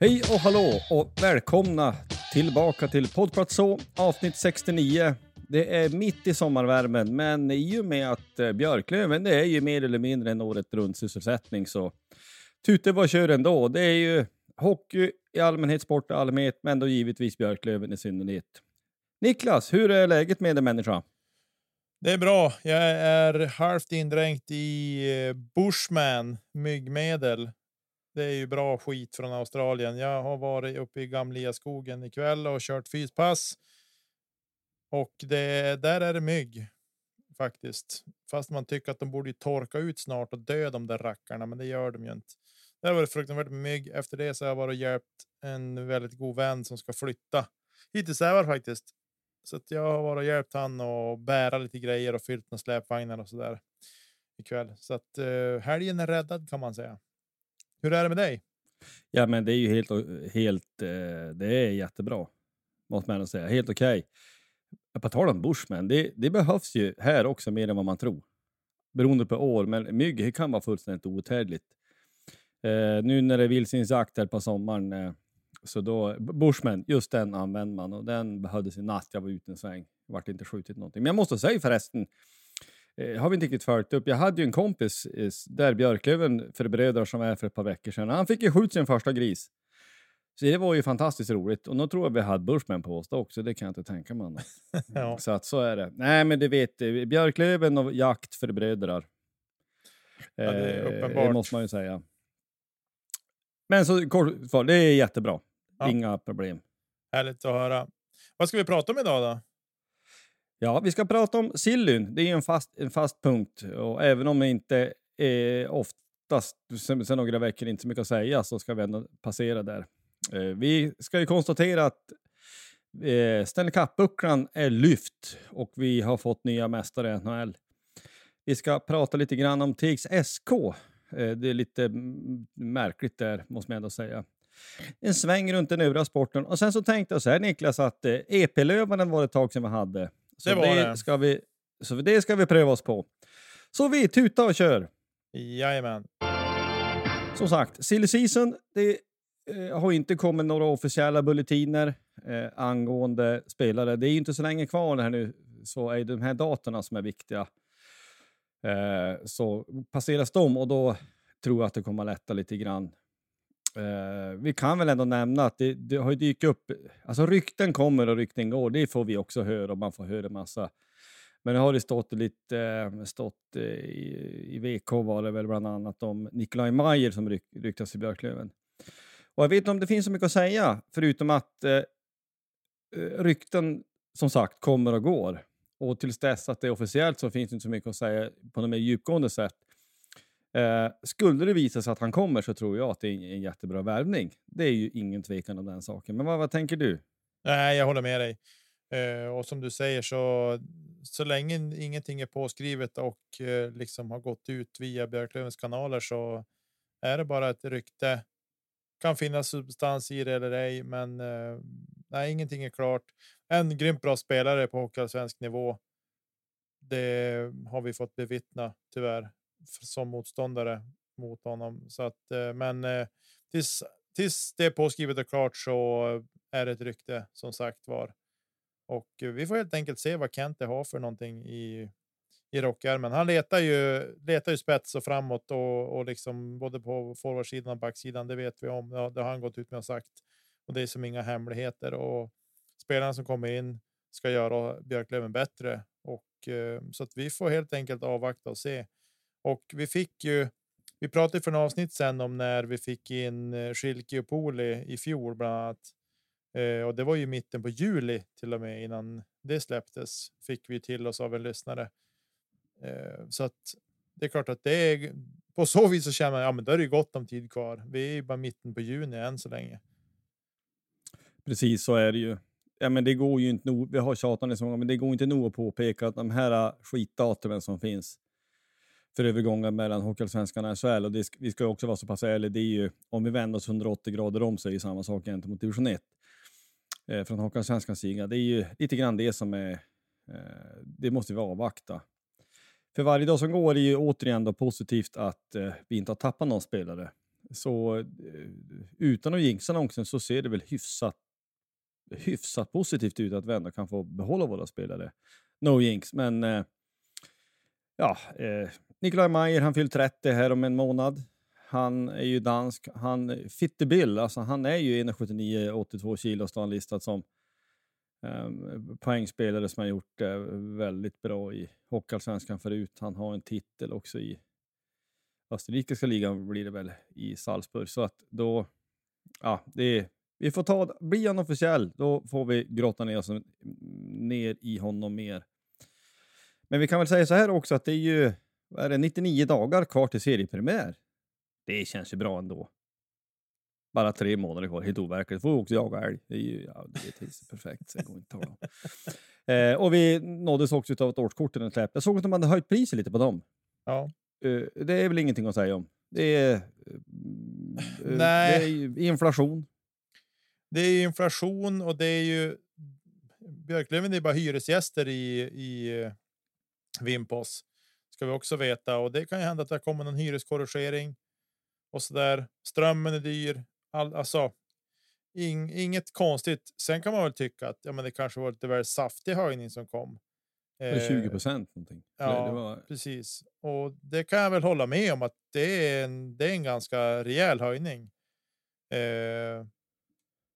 Hej och hallå och välkomna tillbaka till Poddplats Så, avsnitt 69. Det är mitt i sommarvärmen, men i och med att eh, Björklöven det är ju mer eller mindre en året runt sysselsättning så tute vad kör ändå. Det är ju hockey i allmänhet, sport i allmänhet, men då givetvis Björklöven i synnerhet. Niklas, hur är läget med dig människa? Det är bra. Jag är halvt indränkt i eh, Bushman myggmedel. Det är ju bra skit från Australien. Jag har varit uppe i Gamlia skogen ikväll och kört fyspass. Och det där är det mygg faktiskt, fast man tycker att de borde torka ut snart och dö de där rackarna, men det gör de ju inte. Det har varit fruktansvärt med mygg. Efter det så har jag varit och hjälpt en väldigt god vän som ska flytta hit till Sävar faktiskt. Så att jag har varit och hjälpt han och bära lite grejer och fyllt med släpvagnar och så där ikväll. Så att uh, helgen är räddad kan man säga. Hur är det med dig? Ja, men det är ju helt, helt eh, det är jättebra. Måste man säga. Helt okej. Okay. På tal om Bushman, det, det, behövs ju här också mer än vad man tror. Beroende på år, men mygg kan vara fullständigt outhärdligt. Eh, nu när det är vildsvinsjakt här på sommaren, eh, så då, Bushman, just den använder man och den behövdes i natt. Jag var ute en sväng, vart inte skjutit någonting. Men jag måste säga förresten, eh, har vi inte riktigt följt upp. Jag hade ju en kompis eh, där Björklöven för bröder som är för ett par veckor sedan. Han fick ju skjuta sin första gris. Så det var ju fantastiskt roligt. Och nu tror jag vi hade Bushman på oss också, det kan jag inte tänka mig annat. ja. Så att så är det. Nej men du vet, eh, Björklöven och jakt för bröder. Ja, det är uppenbart. Eh, det måste man ju säga. Men så kort svar, det är jättebra. Ja. Inga problem. Härligt att höra. Vad ska vi prata om idag då? Ja, vi ska prata om sillyn. Det är en fast, en fast punkt och även om det inte är oftast sen, sen några veckor inte så mycket att säga så ska vi ändå passera där. Eh, vi ska ju konstatera att eh, Stanley Cup-bucklan är lyft och vi har fått nya mästare i NHL. Vi ska prata lite grann om Tigs SK. Eh, det är lite märkligt där, måste man ändå säga. En sväng runt den övriga sporten. Och sen så tänkte jag så här Niklas, att eh, EP-lövaren var ett tag sedan vi hade. Så det var det, det. Ska vi, så det ska vi pröva oss på. Så vi tutar och kör! Jajamän. Som sagt, silly season, det eh, har inte kommit några officiella bulletiner eh, angående spelare. Det är inte så länge kvar här nu, så är det de här datorna som är viktiga. Eh, så passeras de och då tror jag att det kommer att lätta lite grann. Eh, vi kan väl ändå nämna att det, det har dykt upp, alltså rykten kommer och rykten går, det får vi också höra och man får höra massa Men det har det stått lite, eh, stått eh, i, i VK var det väl bland annat om Nikolaj Mayer som ryk, ryktas i Björklöven. Och jag vet inte om det finns så mycket att säga, förutom att eh, eh, rykten som sagt kommer och går. Och tills dess att det är officiellt så finns det inte så mycket att säga på något mer djupgående sätt. Eh, skulle det visa sig att han kommer så tror jag att det är en jättebra värvning. Det är ju ingen tvekan om den saken. Men vad, vad tänker du? Nej, jag håller med dig. Eh, och som du säger så så länge ingenting är påskrivet och eh, liksom har gått ut via Björklövens kanaler så är det bara ett rykte. Kan finnas substans i det eller ej, men eh, nej, ingenting är klart. En grymt bra spelare på hockeyallsvensk nivå. Det har vi fått bevittna tyvärr som motståndare mot honom. Så att, eh, men eh, tills, tills det är påskrivet och klart så är det ett rykte som sagt var. Och vi får helt enkelt se vad Kente har för någonting i i rockärmen. Han letar ju letar ju spets och framåt och, och liksom både på forwardsidan och backsidan. Det vet vi om. Ja, det har han gått ut med och sagt och det är som inga hemligheter och spelarna som kommer in ska göra Björklöven bättre och eh, så att vi får helt enkelt avvakta och se. Och vi fick ju. Vi pratade för en avsnitt sen om när vi fick in eh, Schilke och Poli i fjol bland annat. Eh, och det var ju mitten på juli till och med innan det släpptes fick vi till oss av en lyssnare. Eh, så att det är klart att det är på så vis så känner man ja, men då är det gott om tid kvar. Vi är ju bara mitten på juni än så länge. Precis så är det ju. Ja, men det går ju inte nog. Vi har tjatat det så många, men det går inte nog att påpeka att de här skitdatumen som finns för övergången mellan Hockeyallsvenskan och SHL. Och det, vi ska också vara så pass ärliga, det är ju om vi vänder oss 180 grader om så är det samma sak gentemot division 1 eh, från Hockeyallsvenskans sida. Det är ju lite grann det som är, eh, det måste vi avvakta. För varje dag som går är det ju återigen då positivt att eh, vi inte har tappat någon spelare. Så eh, utan att jinxa någonsin så ser det väl hyfsat, hyfsat positivt ut att vi ändå kan få behålla våra spelare. No jinx, men eh, ja, eh, Nikolaj Mayer, han fyllt 30 här om en månad. Han är ju dansk. Han Fitte Bill, alltså han är ju 1,79, 82 kilo, står han listad som. Um, poängspelare som har gjort det väldigt bra i Hockeyallsvenskan förut. Han har en titel också i österrikiska ligan blir det väl i Salzburg. Så att då, ja, det är, vi får ta, blir han officiell, då får vi grotta ner oss mm, ner i honom mer. Men vi kan väl säga så här också att det är ju är det, 99 dagar kvar till seriepremiär. Det känns ju bra ändå. Bara tre månader kvar, helt overkligt. Får också jaga älg. Det är ju ja, det är perfekt, så det går inte att tala om. Eh, och vi nåddes också av ett årskort den släpp. Jag såg att de hade höjt priset lite på dem. Ja. Eh, det är väl ingenting att säga om. Det är, eh, Nej. Det är inflation. Det är inflation och det är ju Björklöven är bara hyresgäster i, i eh, Vimpos. Ska vi också veta och det kan ju hända att det kommer någon hyreskorrigering och så där. Strömmen är dyr. All, alltså, ing, inget konstigt. Sen kan man väl tycka att ja, men det kanske var lite väl saftig höjning som kom. Eh, 20 procent någonting. Ja, var... precis. Och det kan jag väl hålla med om att det är en, det är en ganska rejäl höjning. Eh,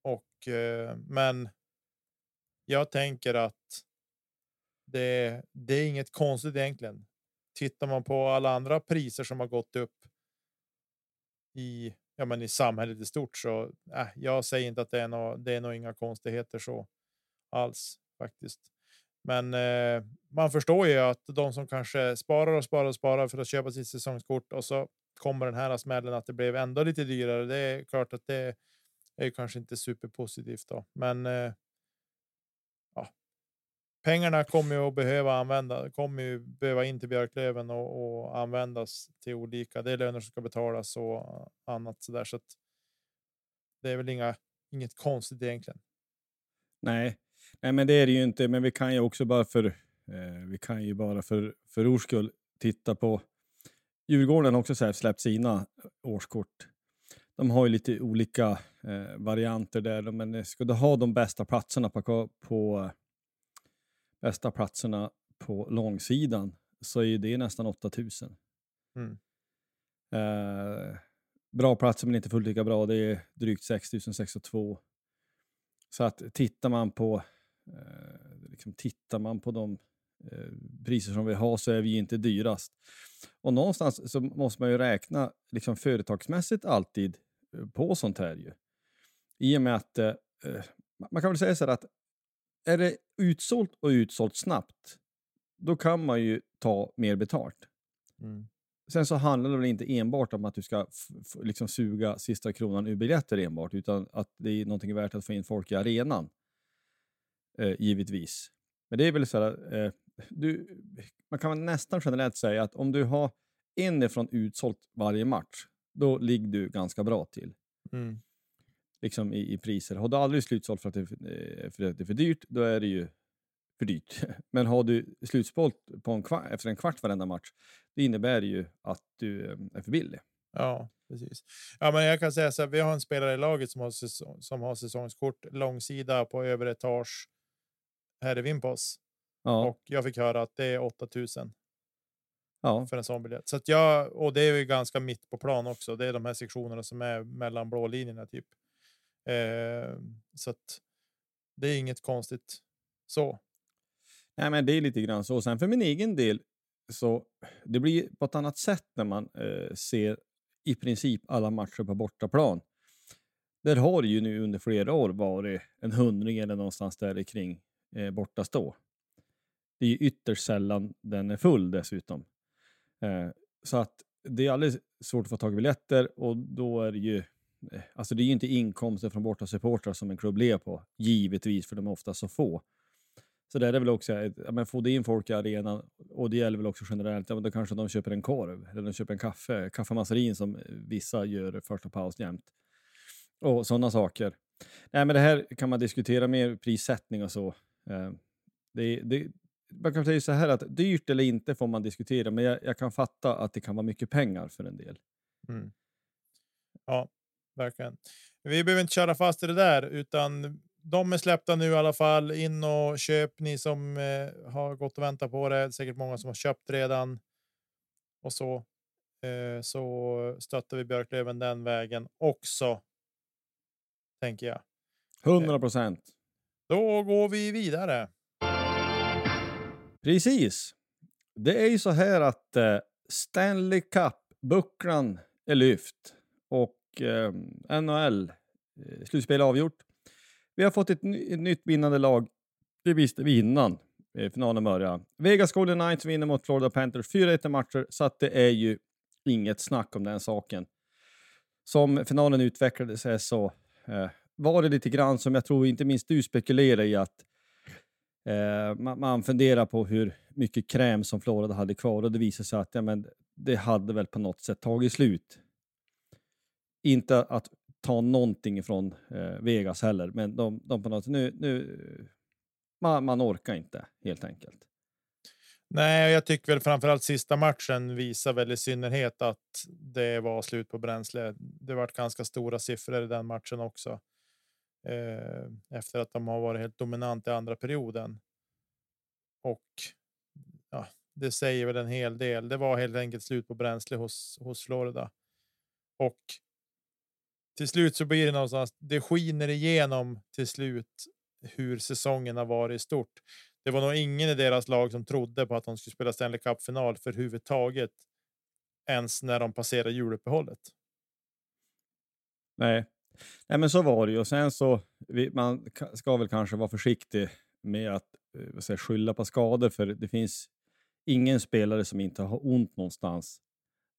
och eh, men. Jag tänker att. Det, det är inget konstigt egentligen. Tittar man på alla andra priser som har gått upp i, ja, men i samhället i stort så äh, jag säger inte att det är något, det är nog inga konstigheter så alls faktiskt. Men eh, man förstår ju att de som kanske sparar och sparar och sparar för att köpa sitt säsongskort och så kommer den här smällen att det blev ändå lite dyrare. Det är klart att det är kanske inte superpositivt då, men. Eh. Pengarna kommer ju att behöva använda, kommer ju behöva in till Björklöven och, och användas till olika. Det är löner som ska betalas och annat så där så att. Det är väl inga inget konstigt egentligen. Nej, nej, men det är det ju inte. Men vi kan ju också bara för eh, vi kan ju bara för för ors skull titta på. Djurgården har också så här släppt sina eh, årskort. De har ju lite olika eh, varianter där, men eh, ska du ha de bästa platserna på, på bästa platserna på långsidan så är det nästan 8000. Mm. Eh, bra platser men inte fullt lika bra, det är drygt 6602. Så att tittar man på, eh, liksom tittar man på de eh, priser som vi har så är vi inte dyrast. Och någonstans så måste man ju räkna liksom företagsmässigt alltid eh, på sånt här ju. I och med att eh, eh, man kan väl säga så här att är det utsålt och utsålt snabbt, då kan man ju ta mer betalt. Mm. Sen så handlar det väl inte enbart om att du ska liksom suga sista kronan ur biljetter enbart, utan att det är någonting värt att få in folk i arenan. Eh, givetvis. Men det är väl så här, eh, du, man kan väl nästan generellt säga att om du har inifrån utsålt varje match, då ligger du ganska bra till Mm. Liksom i, i priser. Har du aldrig slutsålt för att, det, är för- eh, för att det är för dyrt, då är det ju för dyrt. Men har du slutsålt på en kvart, efter en kvart varenda match, det innebär ju att du eh, är för billig. Ja, precis. Ja, men jag kan säga så här. Vi har en spelare i laget som har, säsong, som har säsongskort långsida på övre etage här i Vimpos Ja, och jag fick höra att det är 8000 ja. för en sån biljett. Så att jag och det är ju ganska mitt på plan också. Det är de här sektionerna som är mellan blå linjerna typ. Eh, så att det är inget konstigt så. Nej, men det är lite grann så. Sen för min egen del, så det blir på ett annat sätt när man eh, ser i princip alla matcher på bortaplan. Där har det ju nu under flera år varit en hundring eller någonstans där kring eh, borta stå. Det är ju ytterst sällan den är full dessutom. Eh, så att det är alldeles svårt att få tag i biljetter och då är det ju Eh, alltså det är ju inte inkomster från borta supportrar som en klubb lever på, givetvis, för de är ofta så få. Så där är det väl också, eh, ja, men få det in folk i arenan, och det gäller väl också generellt, ja, men då kanske de köper en korv, eller de köper en kaffe, kaffemasserin som vissa gör första paus jämt. Och sådana saker. Nej, men det här kan man diskutera mer, prissättning och så. Eh, det, det, man kan säga så här att dyrt eller inte får man diskutera, men jag, jag kan fatta att det kan vara mycket pengar för en del. Mm. Ja, verkligen. Vi behöver inte köra fast i det där, utan de är släppta nu i alla fall. In och köp ni som eh, har gått och väntat på det. Säkert många som har köpt redan. Och så. Eh, så stöttar vi Björklöven den vägen också. Tänker jag. 100 procent. Då går vi vidare. Precis. Det är ju så här att eh, Stanley Cup-bucklan är lyft och eh, NHL eh, slutspel avgjort. Vi har fått ett, ny- ett nytt vinnande lag. Det visste vi innan eh, finalen började. Vegas Golden Knights vinner mot Florida Panthers 4-1 matcher, så att det är ju inget snack om den saken. Som finalen utvecklade sig så eh, var det lite grann som jag tror inte minst du spekulerar i att Eh, man, man funderar på hur mycket kräm som Florida hade kvar och det visade sig att ja, men, det hade väl på något sätt tagit slut. Inte att ta någonting från eh, Vegas heller, men de, de på något nu, nu man, man orkar inte helt enkelt. Nej, jag tycker väl framförallt sista matchen visar väl i synnerhet att det var slut på bränsle. Det varit ganska stora siffror i den matchen också. Eh, efter att de har varit helt dominant i andra perioden. Och ja, det säger väl en hel del. Det var helt enkelt slut på bränsle hos hos Florida. Och till slut så blir det någonstans. Det skiner igenom till slut hur säsongen har varit i stort. Det var nog ingen i deras lag som trodde på att de skulle spela Stanley Cup-final för huvudtaget. Ens när de passerar juluppehållet. Nej. Nej, men så var det ju. Och sen så, man ska väl kanske vara försiktig med att eh, vad säger, skylla på skador, för det finns ingen spelare som inte har ont någonstans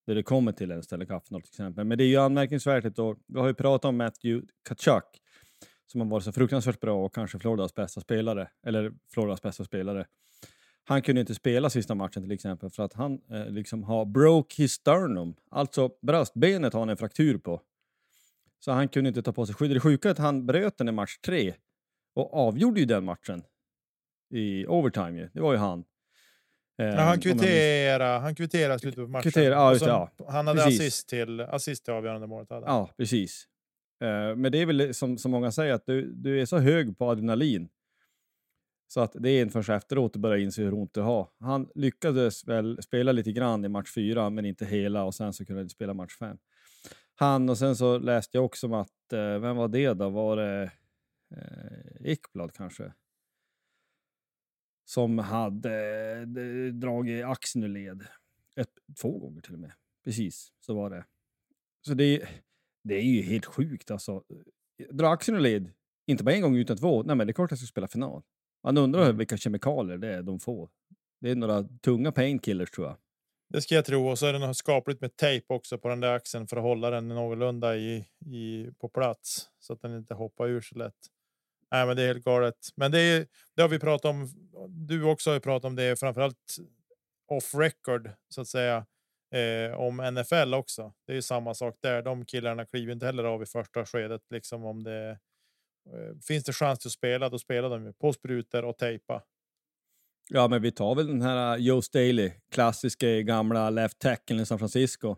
där det kommer till en Stanley Cup-final till exempel. Men det är ju anmärkningsvärt och vi har ju pratat om Matthew Kachuk som har varit så fruktansvärt bra och kanske Floridas bästa spelare, eller Floridas bästa spelare. Han kunde inte spela sista matchen till exempel för att han eh, liksom har broke his sternum, alltså bröstbenet har han en fraktur på. Så han kunde inte ta på sig skydd. Det sjuka är att han bröt den i match tre och avgjorde ju den matchen i overtime. Ju. Det var ju han. Eh, Ja, om han kvitterade. Han kvitterade slutet på matchen. Kvitterade, ja, så ja. Han hade Precis. assist till assist till avgörande målet. Hade. Ja, precis. Eh, men det är väl som, som många säger, att du, du är så hög på adrenalin så att det är inte först efteråt du börjar inse hur ont du har. Han lyckades väl spela lite grann i match fyra, men inte hela och sen så kunde han inte spela match fem. Han och sen så läste jag också om att, eh, vem var det då? Var det eh, Ekblad kanske? Som hade eh, dragit axeln ur led. Ett, två gånger till och med. Precis, så var det. Så det, det är ju helt sjukt alltså. Dra axeln ur led, inte bara en gång utan två. Nej men det är klart att jag ska spela final. Man undrar Mm. vilka kemikalier det är de får. Det är några tunga painkillers tror jag. Det ska jag tro. Och så är det något skapligt med tejp också på den där axeln för att hålla den någorlunda i, i, på plats så att den inte hoppar ur så lätt. Nej, men det är helt galet. Men det, är, det har vi pratat om. Du också har ju pratat om det, framförallt off record så att säga. Eh, om NFL också. Det är ju samma sak där. De killarna kliver inte heller av i första skedet. Liksom om det eh, finns det chans att spela, då spelar de ju på sprutor och tejpa. Ja, men vi tar väl den här eh, Joe Staley, klassiska gamla left tackle i San Francisco.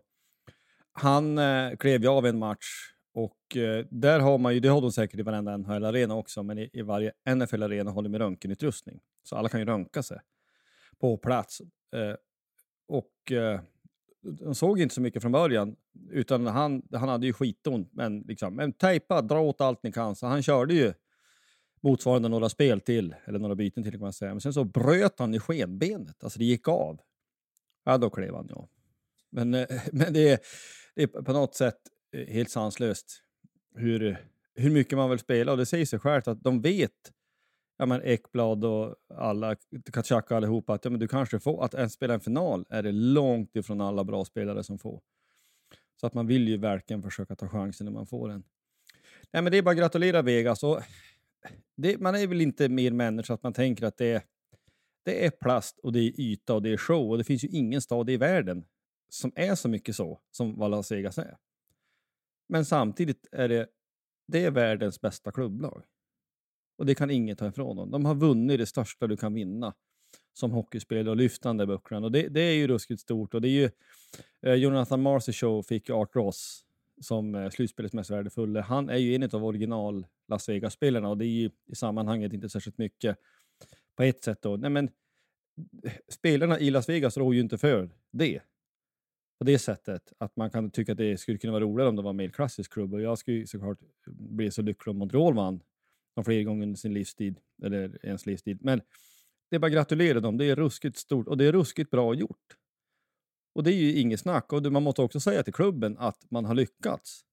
Han eh, klev ju av en match och eh, där har man ju, det har de säkert i varenda NHL-arena också, men i, i varje NFL-arena håller med röntgenutrustning. Så alla kan ju röntga sig på plats. Eh, och eh, de såg inte så mycket från början, utan han, han hade ju skitont. Men, liksom, men tejpa, dra åt allt ni kan. Så han körde ju motsvarande några spel till, eller några byten till kan man säga. Men sen så bröt han i skenbenet, alltså det gick av. Ja, då klev han ja. Men, eh, men det, är, det är på något sätt Eh, helt sanslöst hur, hur mycket man vill spela. Och det säger sig självt att de vet, ja men Ekblad och alla, Kachaka allihopa, att ja, men du kanske får, att ens spela en final är det långt ifrån alla bra spelare som får. Så att man vill ju verkligen försöka ta chansen när man får den. Nej men det är bara att gratulera Vegas. Och det, man är väl inte mer människa att man tänker att det är, det är plast och det är yta och det är show. Och det finns ju ingen stad i världen som är så mycket så som vad Las Vegas är. Men samtidigt är det, det är världens bästa klubblag. Och det kan ingen ta ifrån dem. De har vunnit det största du kan vinna som hockeyspelare och lyftande bucklan. Och det, det är ju ruskigt stort. Och det är ju, eh, Jonathan Marcy Show fick ju Art Ross som eh, slutspelets mest värdefulla. Han är ju en av original Las Vegas-spelarna och det är ju i sammanhanget inte särskilt mycket på ett sätt. Då. Nej, men, eh, spelarna i Las Vegas rår ju inte för det. På det sättet att man kan tycka att det skulle kunna vara roligare om det var en mer klassisk klubb. Och jag skulle såklart bli så lycklig om Montreal vann de fler gånger under sin livstid, eller ens livstid. Men det är bara att gratulera dem. Det är ruskigt stort och det är ruskigt bra gjort. Och det är ju inget snack. Och man måste också säga till klubben att man har lyckats.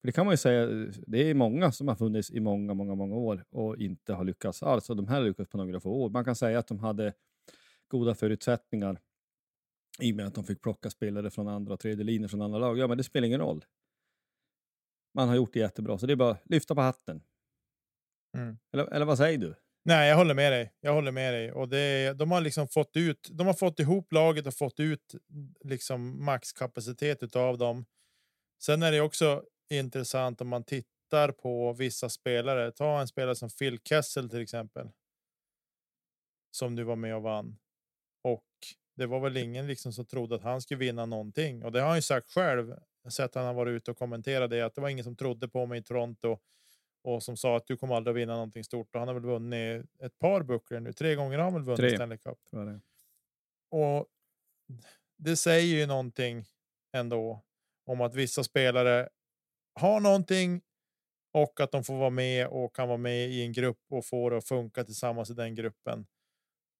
För det kan man ju säga, det är många som har funnits i många, många, många år och inte har lyckats alls. Och de här har lyckats på några få år. Man kan säga att de hade goda förutsättningar i och med att de fick plocka spelare från andra och tredje linjer från andra lag. Ja, men det spelar ingen roll. Man har gjort det jättebra, så det är bara att lyfta på hatten. Mm. Eller, eller vad säger du? Nej, jag håller med dig. Jag håller med dig och det, de har liksom fått ut. De har fått ihop laget och fått ut liksom maxkapacitet utav dem. Sen är det också intressant om man tittar på vissa spelare. Ta en spelare som Phil Kessel till exempel. Som du var med och vann det var väl ingen liksom som trodde att han skulle vinna någonting och det har han ju sagt själv. Sett han har varit ute och kommenterat det att det var ingen som trodde på mig i Toronto och som sa att du kommer aldrig vinna någonting stort. Och han har väl vunnit ett par bucklor nu. Tre gånger har han väl vunnit Tre. Stanley Cup. Det. Och det säger ju någonting ändå om att vissa spelare har någonting och att de får vara med och kan vara med i en grupp och få det att funka tillsammans i den gruppen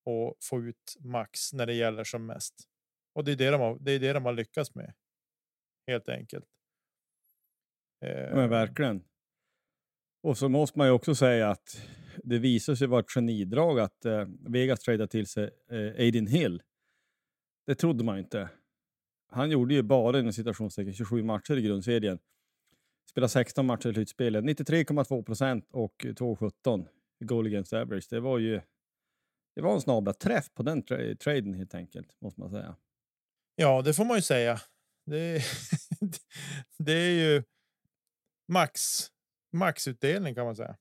och få ut max när det gäller som mest. Och det är det de har, det är det de har lyckats med. Helt enkelt. Men verkligen. Och så måste man ju också säga att det visar sig vara ett genidrag att eh, Vegas tradade till sig eh, Aiden Hill. Det trodde man inte. Han gjorde ju bara inom citationstecken 27 matcher i grundserien. Spelade 16 matcher i slutspelet. 93,2 procent och 2,17 i goal against average. Det var ju det var en snabla träff på den tra- traden helt enkelt, måste man säga. Ja, det får man ju säga. Det, det är ju max maxutdelning kan man säga.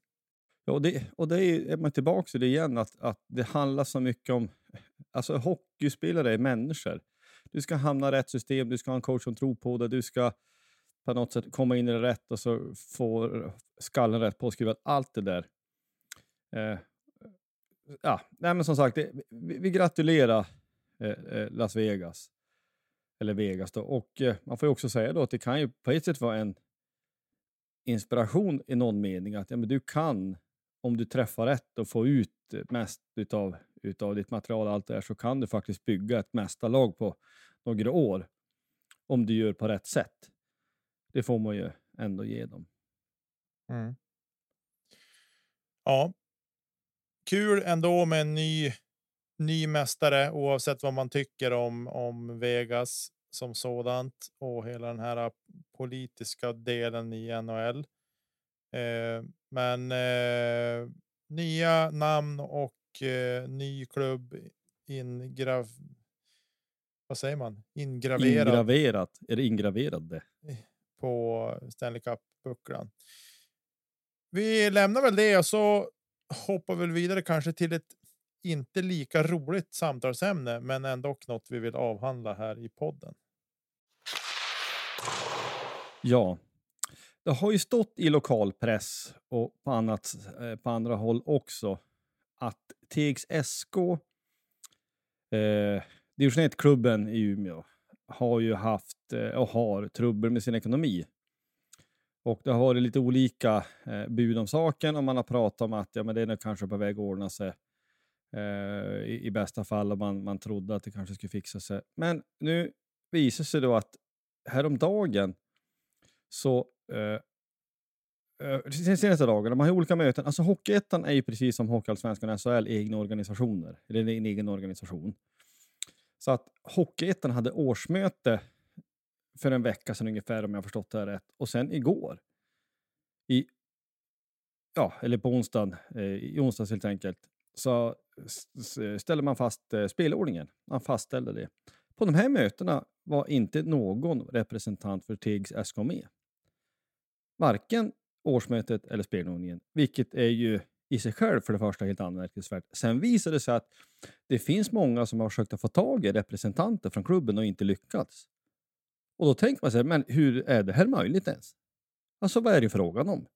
Ja, och det, och det är, är man tillbaka till det igen, att, att det handlar så mycket om... Alltså hockeyspelare är människor. Du ska hamna i rätt system, du ska ha en coach som tror på det, du ska på något sätt komma in i det rätt och så få skallen rätt påskruvad. Allt det där. Eh, ja, nej men som sagt, det, vi, vi gratulerar eh, eh, Las Vegas. Eller Vegas då. Och eh, man får ju också säga då att det kan ju på ett sätt vara en inspiration i någon mening. Att ja, men du kan, om du träffar rätt och får ut mest utav, utav ditt material och allt det där, så kan du faktiskt bygga ett mästarlag på några år. Om du gör på rätt sätt. Det får man ju ändå ge dem. Mm. Ja. Kul ändå med en ny ny mästare oavsett vad man tycker om om Vegas som sådant och hela den här politiska delen i NHL. Eh, men eh, nya namn och eh, ny klubb ingrav. Vad säger man? Ingraverad. Ingraverat. Är det ingraverade? På Stanley Cup bucklan. Vi lämnar väl det och så hoppar väl vidare kanske till ett inte lika roligt samtalsämne, men ändå något vi vill avhandla här i podden. Ja, det har ju stått i lokalpress och på, annat, eh, på andra håll också att TXSK, eh, division 1-klubben i Umeå, har ju haft eh, och har trubbel med sin ekonomi. Och det har varit lite olika eh, bud om saken och man har pratat om att ja, men det är kanske på väg att ordna sig eh, i, i, bästa fall och man, man trodde att det kanske skulle fixa sig. Men nu visar sig då att häromdagen så eh, eh de senaste dagarna, man har olika möten. Alltså Hockeyettan är ju precis som Hockeyallsvenskan och SHL egna organisationer, eller en egen organisation. Så att Hockeyettan hade årsmöte för en vecka sedan ungefär om jag förstått det här rätt. Och sen igår, i, ja, eller på onsdagen, eh, i onsdags helt enkelt, så ställer man fast eh, spelordningen. Man fastställde det. På de här mötena var inte någon representant för TIGS SK med. Varken årsmötet eller spelordningen, vilket är ju i sig själv för det första helt anmärkningsvärt. Sen visade det sig att det finns många som har försökt att få tag i representanter från klubben och inte lyckats. Och då tänker man sig, men hur är det här möjligt ens? Alltså vad är det frågan om?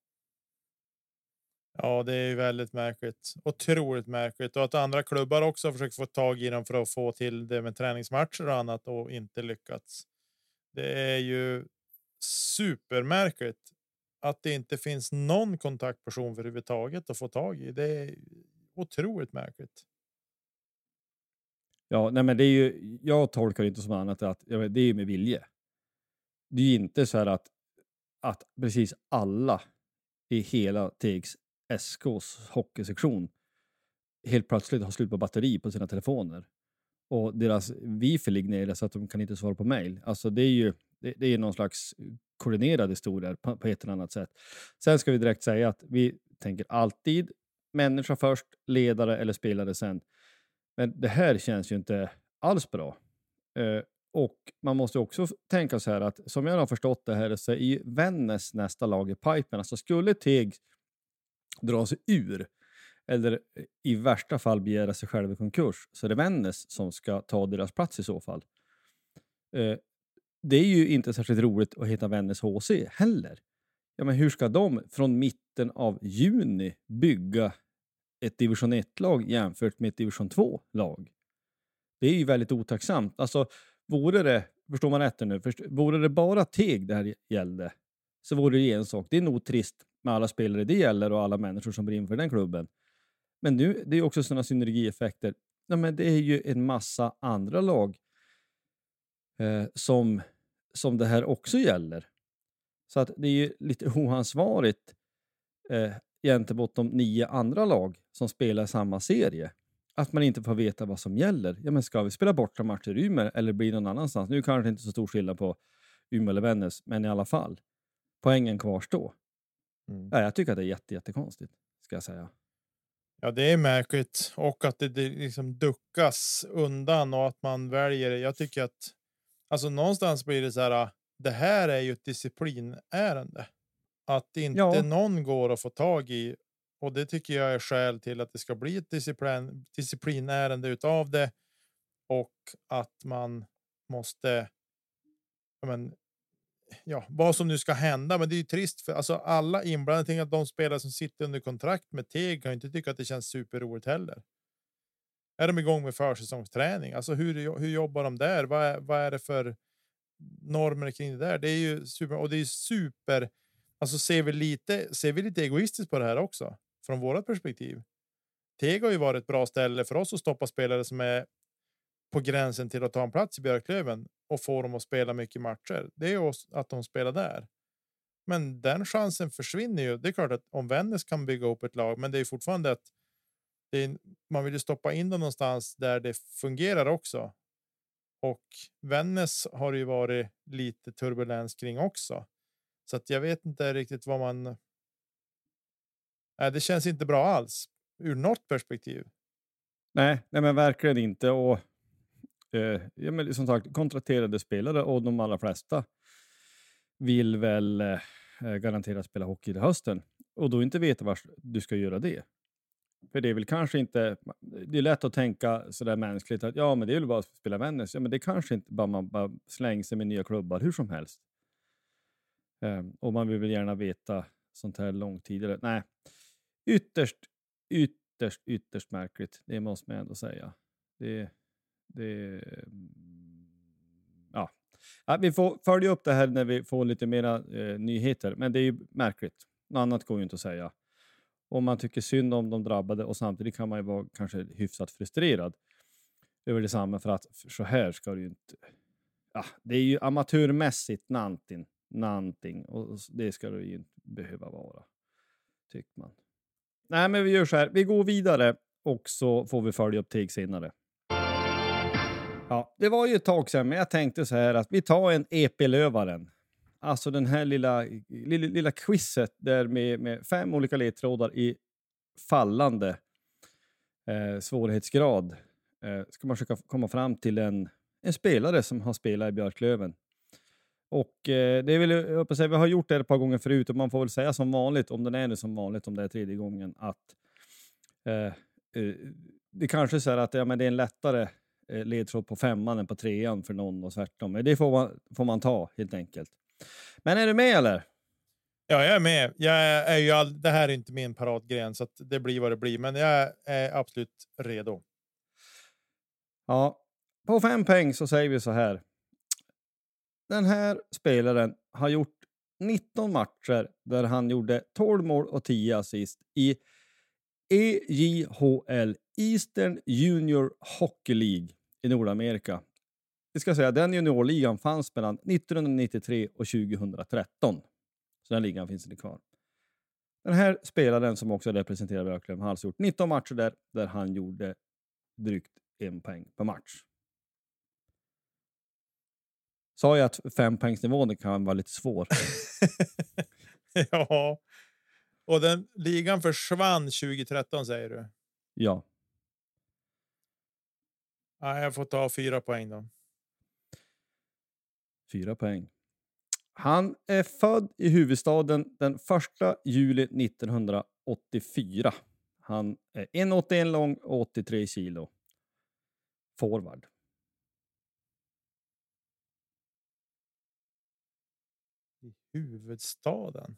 Ja, det är väldigt märkligt. Otroligt märkligt och att andra klubbar också försökt få tag i dem för att få till det med träningsmatcher och annat och inte lyckats. Det är ju supermärkligt att det inte finns någon kontaktperson för överhuvudtaget att få tag i. Det är otroligt märkligt. Ja, nej, men det är ju. Jag tolkar det inte som annat att det är med vilje. Det är ju inte så här att att precis alla i hela TIGs SKs hockeysektion helt plötsligt har slut på batteri på sina telefoner. Och deras wifi ligger nere så att de kan inte svara på mejl. Alltså det är ju det, det är någon slags koordinerad historia på, på ett eller annat sätt. Sen ska vi direkt säga att vi tänker alltid människa först, ledare eller spelare sen. Men det här känns ju inte alls bra. Eh, och man måste också tänka så här att som jag har förstått det här så är Vännäs nästa lag i pipen. Alltså skulle Teg dra sig ur eller i värsta fall begära sig själv i konkurs så är det Vännäs som ska ta deras plats i så fall. Eh, det är ju inte särskilt roligt att heta Vännäs HC heller. Ja, men hur ska de från mitten av juni bygga ett division 1-lag jämfört med ett division 2-lag? Det är ju väldigt otacksamt. Alltså, vore det, förstår man rätt nu, först, vore det bara Teg det här gällde så vore det en sak. Det är nog trist med alla spelare det gäller och alla människor som brinner för den klubben. Men nu, det är också sådana synergieffekter. Ja, men det är ju en massa andra lag eh, som, som det här också gäller. Så att det är ju lite oansvarigt eh, gentemot de nio andra lag som spelar samma serie. Att man inte får veta vad som gäller. Ja, men ska vi spela borta matcher i Umeå eller blir någon annanstans? Nu kanske det inte är så stor skillnad på Umeå eller Vännäs, men i alla fall. Poängen kvarstår. Mm. Ja, jag tycker att det är jätte, jättekonstigt, ska jag säga. Ja, det är märkligt och att det, det liksom duckas undan och att man väljer. Jag tycker att alltså någonstans blir det så här. Det här är ju ett disciplinärende. Att inte ja. någon går att få tag i. Och det tycker jag är skäl till att det ska bli ett disciplin, disciplinärende utav det. Och att man måste men, ja, vad som nu ska hända. Men det är ju trist för alltså alla inblandade. Tänk att de spelare som sitter under kontrakt med Teg kan inte tycka att det känns superroligt heller. Är de igång med försäsongsträning? Alltså hur, hur jobbar de där? Vad är, vad är det för normer kring det där? Det är ju super och det är super. Alltså ser vi lite, ser vi lite egoistiskt på det här också från vårt perspektiv. Teg har ju varit ett bra ställe för oss att stoppa spelare som är på gränsen till att ta en plats i Björklöven och få dem att spela mycket matcher. Det är att de spelar där. Men den chansen försvinner ju. Det är klart att om Vännäs kan bygga upp ett lag, men det är fortfarande att är, man vill ju stoppa in dem någonstans där det fungerar också. Och Vännäs har ju varit lite turbulens kring också. Så att jag vet inte riktigt vad man. Nej, det känns inte bra alls ur något perspektiv. Nej, nej men verkligen inte. Och eh, ja, men som sagt, kontrakterade spelare och de allra flesta vill väl eh, garanterat spela hockey till hösten och då inte veta var du ska göra det. För det är väl kanske inte, det är lätt att tänka sådär mänskligt att ja, men det är väl bara att spela Vännäs. Ja, men det kanske inte bara man bara slänger sig med nya klubbar hur som helst. Eh, och man vill väl gärna veta sånt här långt tidigare. Nej, ytterst, ytterst, ytterst märkligt. Det måste man ändå säga. Det, det, mm, ja. ja. Vi får följa upp det här när vi får lite mera eh, nyheter, men det är ju märkligt. Något annat går ju inte att säga. Om man tycker synd om de drabbade och samtidigt kan man ju vara kanske hyfsat frustrerad över detsamma för att så här ska det ju inte... Ja, det är ju amatörmässigt någonting, någonting och det ska det ju inte behöva vara, tycker man. Nej, men vi gör så här. Vi går vidare och så får vi följa upp Teg senare. Ja, det var ju ett tag sedan, men jag tänkte så här att vi tar en EP-lövaren. Alltså den här lilla, lilla, lilla quizet där med, med fem olika ledtrådar i fallande eh, svårighetsgrad eh, ska man försöka komma fram till en, en spelare som har spelat i Björklöven. Och eh, det är väl, jag säga, vi har gjort det ett par gånger förut och man får väl säga som vanligt, om den är nu som vanligt, om det är tredje gången, att eh, eh, det kanske är så att ja, men det är en lättare eh, ledtråd på femman än på trean för någon och tvärtom. Men det får man, får man ta helt enkelt. Men är du med eller? Ja, jag är med. Jag är ju all, det här är inte min paradgren så det blir vad det blir, men jag är absolut redo. Ja, på fem poäng så säger vi så här. Den här spelaren har gjort 19 matcher där han gjorde 12 mål och 10 assist i EJHL, Eastern Junior Hockey League i Nordamerika. Vi ska säga den juniorligan fanns mellan 1993 och 2013. Så den ligan finns inte kvar. Den här spelaren som också representerar Björklöven har alltså gjort 19 matcher där, där han gjorde drygt en poäng per match. Sa jag att fempoängsnivån kan vara lite svår? ja. Och den ligan försvann 2013 säger du? Ja. ja jag får ta fyra poäng då. Fyra poäng. Han är född i huvudstaden den 1 juli 1984. Han är 1,81 lång och 83 kilo. Forward. Huvudstaden?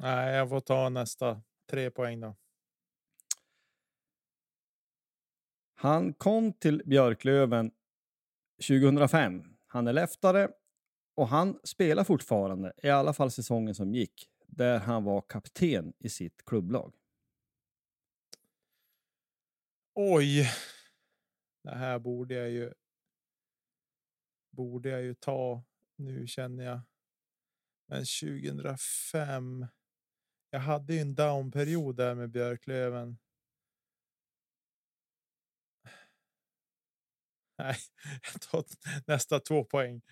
Nej, jag får ta nästa. Tre poäng då. Han kom till Björklöven 2005. Han är leftare och han spelar fortfarande, i alla fall säsongen som gick, där han var kapten i sitt klubblag. Oj, det här borde jag ju. Borde jag ju ta nu känner jag. Men 2005. Jag hade ju en downperiod där med Björklöven. Nej, jag tar nästa två poäng.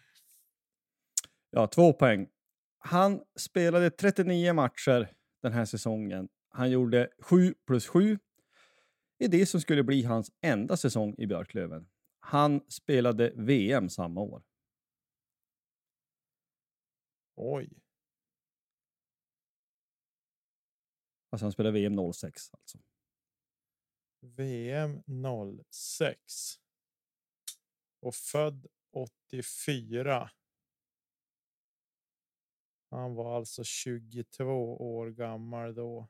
Ja, två poäng. Han spelade 39 matcher den här säsongen. Han gjorde 7 plus 7 i det som skulle bli hans enda säsong i Björklöven. Han spelade VM samma år. Oj. Alltså han spelade VM 06 alltså. VM 06 och född 84. Han var alltså 22 år gammal då.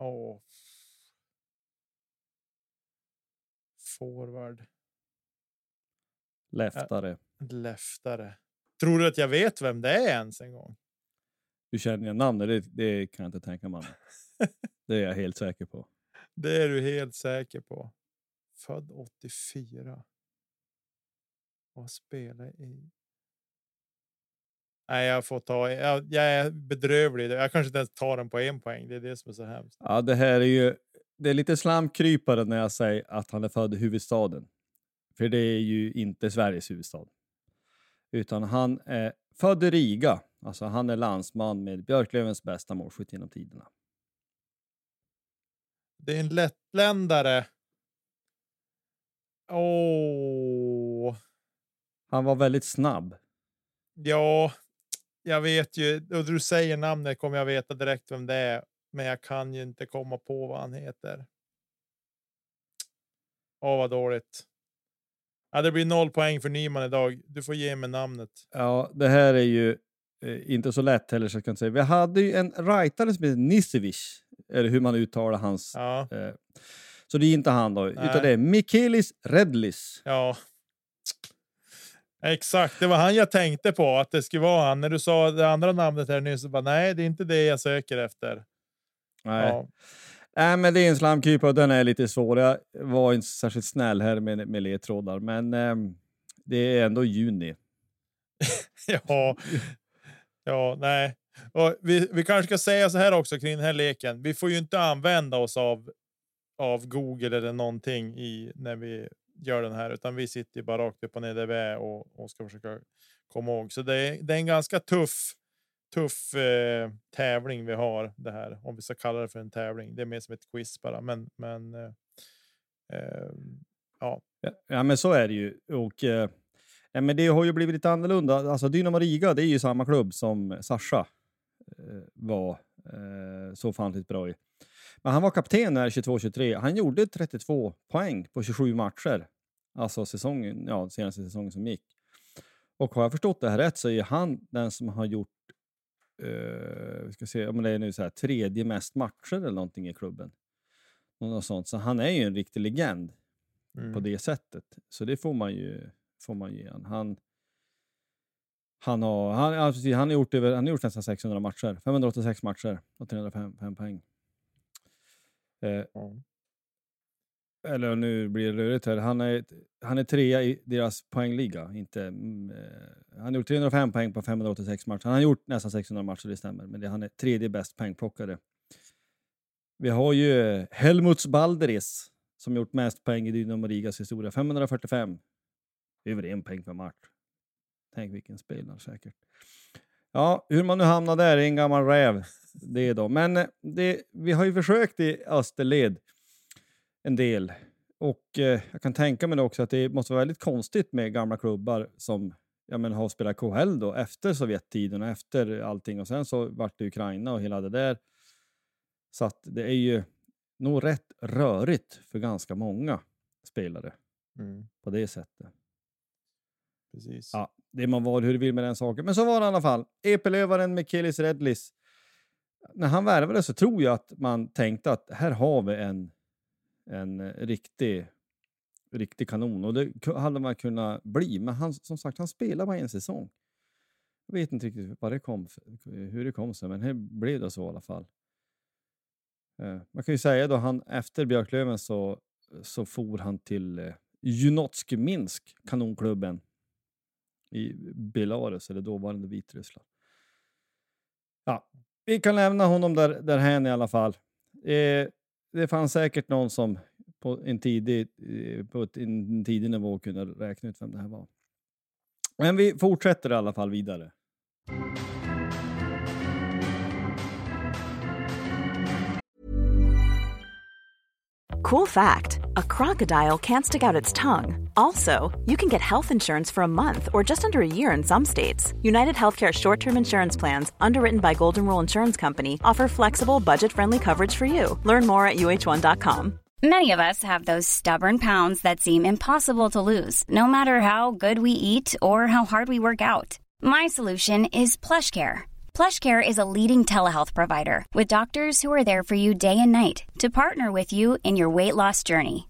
Åh. Forward. Leftare. Leftare. Tror du att jag vet vem det är ens en gång? Du känner igen namnet, det, det kan jag inte tänka mig. Det är jag helt säker på. Det är du helt säker på. Född 84. Och spelar i. Nej, jag får ta. Jag, jag är bedrövlig. Jag kanske inte ens tar den på en poäng. Det är det som är så hemskt. Ja, det här är ju. Det är lite slamkrypare när jag säger att han är född i huvudstaden. För det är ju inte Sveriges huvudstad. Utan han är född i Riga. Alltså han är landsman med Björklövens bästa målskytt genom tiderna. Det är en lättländare. Åh. Han var väldigt snabb. Ja, jag vet ju. Och du säger namnet kommer jag veta direkt vem det är. Men jag kan ju inte komma på vad han heter. Åh, vad dåligt. Ja, det blir noll poäng för Nyman idag. Du får ge mig namnet. Ja, det här är ju eh, inte så lätt heller så jag kan säga. Vi hade ju en writare som heter Nisevic, eller hur man uttalar hans. Ja, Eh, så det är inte han då, utan Nej. det är Mikelis Redlis. ja. Exakt, det var han jag tänkte på att det skulle vara han. När du sa det andra namnet här nyss, så bara nej, det är inte det jag söker efter. Nej. Ja, Nej, men det är en slamkrypare och den är lite svår. Jag var inte särskilt snäll här med, med ledtrådar, men ehm, det är ändå juni. ja, ja, nej. Och vi, vi kanske ska säga så här också kring den här leken. Vi får ju inte använda oss av av Google eller någonting i när vi gör den här, utan vi sitter ju bara rakt upp och ner där vi är och, och ska försöka komma ihåg. Så det är, det är en ganska tuff, tuff eh, tävling vi har det här, om vi ska kalla det för en tävling. Det är mer som ett quiz bara, men, men eh, eh, ja, Ja, ja, men så är det ju. Och, eh, ja, men det har ju blivit lite annorlunda. Alltså, Dynamo Riga, det är ju samma klubb som Sasha eh, var eh, så ofantligt bra i. Men han var kapten när 22-23. Han gjorde 32 poäng på 27 matcher. Alltså säsongen, ja, senaste säsongen som gick. Och har jag förstått det här rätt så är han den som har gjort vi ska se, om det är nu så här, tredje mest matcher eller någonting i klubben. Något sånt. Så han är ju en riktig legend mm. på det sättet. Så det får man ju, får man ju ge han. han han har, han, precis, han, har gjort över, han har gjort nästan 600 matcher. 586 matcher och 305 fem poäng. Eh, Ja. eller nu blir det rörigt här. Han är, han är trea i deras poängliga. Inte, mm, eh, han har gjort 305 poäng på 586 matcher. Han har gjort nästan 600 matcher, det stämmer. Men det, han är tredje bäst poängplockare. Vi har ju Helmuts Balderis som gjort mest poäng i Dynamo Rigas historia. 545. Över en poäng per match. Tänk vilken spelare säkert. Ja, hur man nu hamnar där är en gammal räv. Det då. Men eh, det, vi har ju försökt i Österled en del. Och eh, jag kan tänka mig också att det måste vara väldigt konstigt med gamla klubbar som ja, men, har spelat KHL då efter Sovjettiden och efter allting. Och sen så vart det Ukraina och hela det där. Så att det är ju nog rätt rörigt för ganska många spelare Mm. på det sättet. Precis. Ja, det man var hur det vill med den saken. Men så var det i alla fall. Epelövaren Mikelis Redlis. När han värvade så tror jag att man tänkte att här har vi en, en riktig, riktig kanon. Och det hade man kunnat bli. Men han, som sagt, han spelade bara en säsong. Jag vet inte riktigt vad det kom, hur det kom sig, men det blev det så i alla fall. Eh, man kan ju säga då han efter Björklöven så, så for han till eh, Junotsk Minsk, kanonklubben i Belarus, eller dåvarande Vitryssland. Ja, vi kan lämna honom där, därhän i alla fall. Eh, det fanns säkert någon som på en tidig, eh, på ett, en tidig nivå kunde räkna ut vem det här var. Men vi fortsätter i alla fall vidare. Cool fact a crocodile can't stick out its tongue. Also, you can get health insurance for a month or just under a year in some states. United Healthcare short term insurance plans, underwritten by Golden Rule Insurance Company, offer flexible, budget friendly coverage for you. Learn more at uh1.com. Many of us have those stubborn pounds that seem impossible to lose, no matter how good we eat or how hard we work out. My solution is PlushCare. PlushCare is a leading telehealth provider with doctors who are there for you day and night to partner with you in your weight loss journey.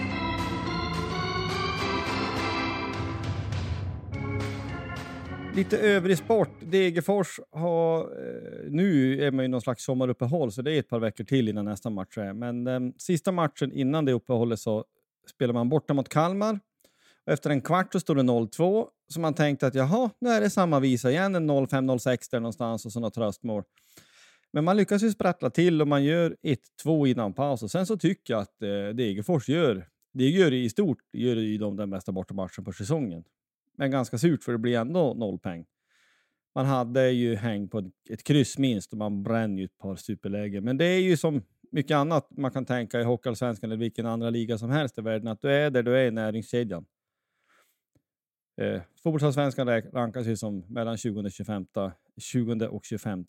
Lite övrig sport. Degerfors har... Eh, nu är man ju någon slags sommaruppehåll, så det är ett par veckor till innan nästa match är. Men den sista matchen innan det uppehållet så spelar man borta mot Kalmar. Och efter en kvart så står det 0-2, så man tänkte att jaha, nu är det samma visa igen, en 0-5-0-6 där någonstans och så tröstmål. Men man lyckas ju sprattla till och man gör 1-2 innan paus och sen så tycker jag att eh, Degerfors gör, det gör i stort, gör ju de den bästa bortamatchen på säsongen. Men ganska surt för det blir ändå noll peng. Man hade ju häng på ett, ett kryss minst och man bränner ju ett par superlägen. Men det är ju som mycket annat man kan tänka i Hockeyallsvenskan eller vilken andra liga som helst i världen, att du är där du är i näringskedjan. Eh, Fotbollsallsvenskan rankas ju som mellan 20 och 25, 20 och 25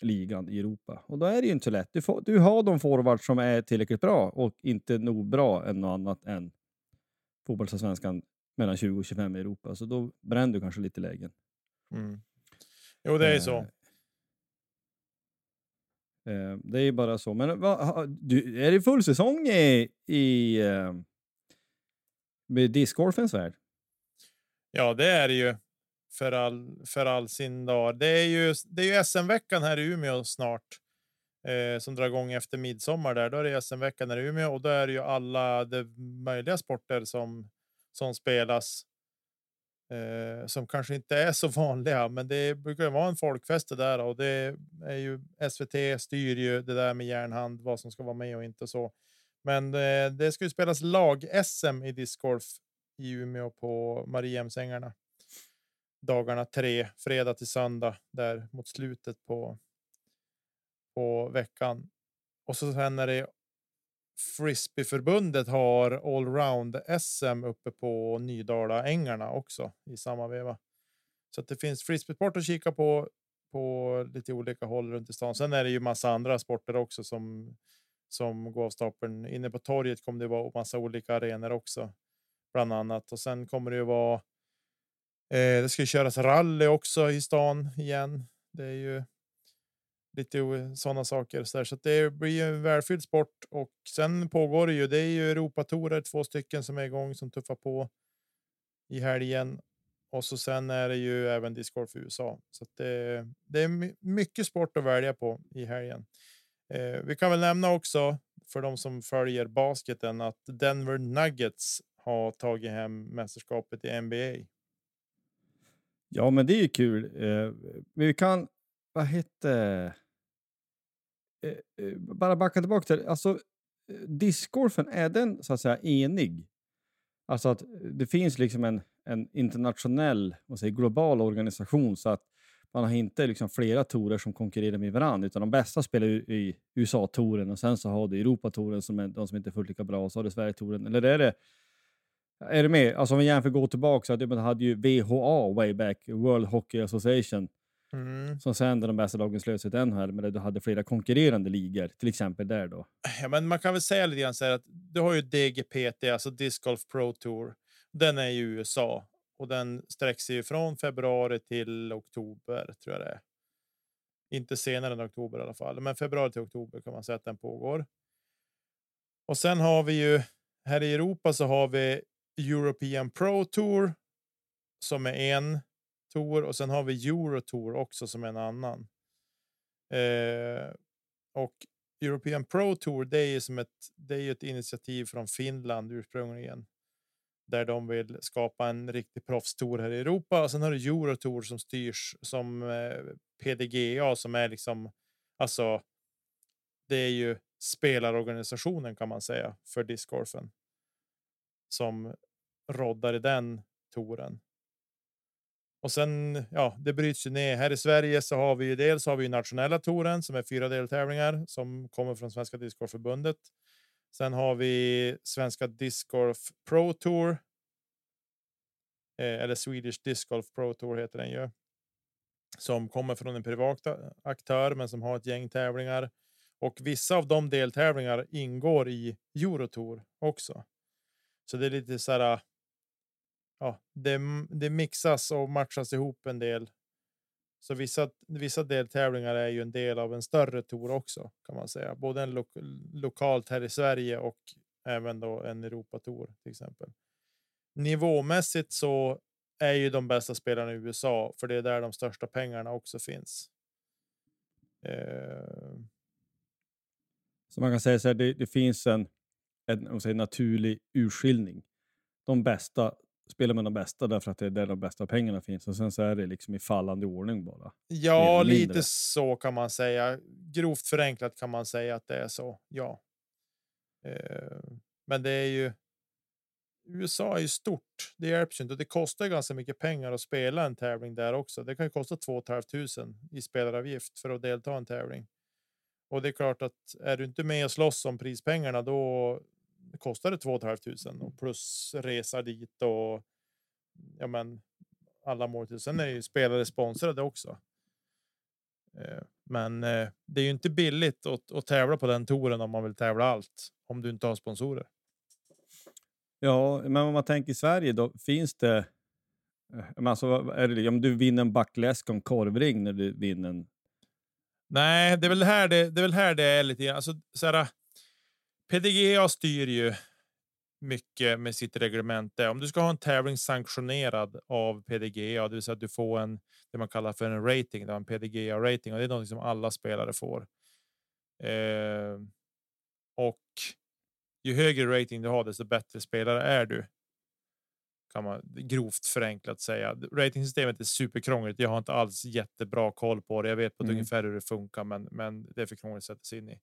ligan i Europa. Och då är det ju inte så lätt. Du, får, du har de forwards som är tillräckligt bra och inte nog bra än något annat än fotbollsallsvenskan mellan 20 och 25 i Europa. Så då bränner du kanske lite lägen. Mm. Jo, det är så. Eh, eh, det är bara så. Men va, du, är det full säsong i, i eh, med discgolfens värld? Ja, det är det ju för all för all sin dag. Det är ju. Det är ju SM-veckan här i Umeå snart eh, som drar igång efter midsommar där. Då är det SM-veckan här i Umeå och då är det ju alla de möjliga sporter som som spelas. Eh, som kanske inte är så vanliga, men det brukar vara en folkfest det där och det är ju SVT styr ju det där med järnhand, vad som ska vara med och inte så. Men eh, det ska ju spelas lag SM i discgolf i Umeå på Mariehemsängarna. Dagarna tre, fredag till söndag där mot slutet på. På veckan och så sen är det frisbeeförbundet har allround SM uppe på Nydala ängarna också i samma veva. Så att det finns frisbeesport att kika på på lite olika håll runt i stan. Sen är det ju massa andra sporter också som som går av stapeln. Inne på torget kommer det vara massa olika arenor också, bland annat. Och sen kommer det ju vara. Eh, det ska köras rally också i stan igen. Det är ju lite eh, sådana saker så, där. så det blir en välfylld sport och sen pågår det ju. Det är ju Europatorer, två stycken som är igång som tuffar på i helgen och så sen är det ju även discgolf i USA så det, det är mycket sport att välja på i helgen. Eh, vi kan väl nämna också för de som följer basketen att Denver Nuggets har tagit hem mästerskapet i NBA. Ja, men det är ju kul. Eh, vi kan vad hette... Eh, eh, bara backa tillbaka till alltså eh, discgolfen, är den så att säga enig? Alltså att det finns liksom en, en internationell, vad säger, global organisation så att man har inte liksom flera torer som konkurrerar med varandra, utan de bästa spelar i USA-touren och sen så har du Europatouren som är de som inte är fullt lika bra och så har du Sverige-touren. Eller är det är det med? Alltså om vi jämför gå tillbaka så hade, man hade ju VHA way back, World Hockey Association. Mm. Som sen de bästa lagen slöt sig till NHL, men du hade flera konkurrerande ligor, till exempel där då. Ja, men man kan väl säga lite grann så här att du har ju DGPT, alltså Disc Golf Pro Tour. Den är i USA och den sträcker sig från februari till oktober tror jag det är. Inte senare än oktober i alla fall, men februari till oktober kan man säga att den pågår. Och sen har vi ju här i Europa så har vi European Pro Tour som är en Tour och sen har vi Eurotour också som en annan. Eh, och European Pro Tour, det är ju som ett, det är ett initiativ från Finland ursprungligen. Där de vill skapa en riktig proffstour här i Europa. Och sen har du Eurotour som styrs som eh, PDGA som är liksom, alltså. Det är ju spelarorganisationen kan man säga för discgolfen. Som roddar i den touren. Och sen, ja, det bryts ju ner. Här i Sverige så har vi ju dels har vi nationella touren som är fyra deltävlingar som kommer från Svenska Discgolfförbundet. Sen har vi Svenska Discgolf Pro Tour. Eh, eller Swedish Discgolf Pro Tour heter den ju. Som kommer från en privat aktör, men som har ett gäng tävlingar. Och vissa av de deltävlingar ingår i Eurotour också. Så det är lite så här. Ja, det, det mixas och matchas ihop en del. Så vissa, vissa deltävlingar är ju en del av en större tour också kan man säga. Både en lo lokalt här i Sverige och även då en Europatour till exempel. Nivåmässigt så är ju de bästa spelarna i USA, för det är där de största pengarna också finns. Eh. Så man kan säga så här, det, det finns en, en säger, naturlig urskiljning. De bästa spelar med de bästa därför att det är där de bästa pengarna finns och sen så är det liksom i fallande ordning bara. Ja, lite så kan man säga. Grovt förenklat kan man säga att det är så. Ja. Eh, men det är ju. USA är ju stort. Det hjälps ju inte. Det kostar ganska mycket pengar att spela en tävling där också. Det kan ju kosta 2 500 i spelaravgift för att delta i en tävling. Och det är klart att är du inte med och slåss om prispengarna, då det 2 500 och plus resa dit och ja, men alla måltider. Sen är ju spelare sponsrade också. Eh, men eh, det är ju inte billigt att, att tävla på den touren om man vill tävla allt om du inte har sponsorer. Ja, men om man tänker i Sverige då finns det. Eh, alltså, är det, om du vinner en backläsk och en korvring när du vinner en. Nej, det är väl här det, det är väl här det är lite. Alltså så här, PDGA styr ju mycket med sitt reglemente. Om du ska ha en tävling sanktionerad av PDGA, det vill säga att du får en det man kallar för en rating, en PDGA rating och det är något som alla spelare får. Eh, och ju högre rating du har, desto bättre spelare är du. Kan man grovt förenklat säga. Ratingsystemet är superkrångligt. Jag har inte alls jättebra koll på det. Jag vet på mm. ungefär hur det funkar, men, men det är för krångligt att sätta sig in i.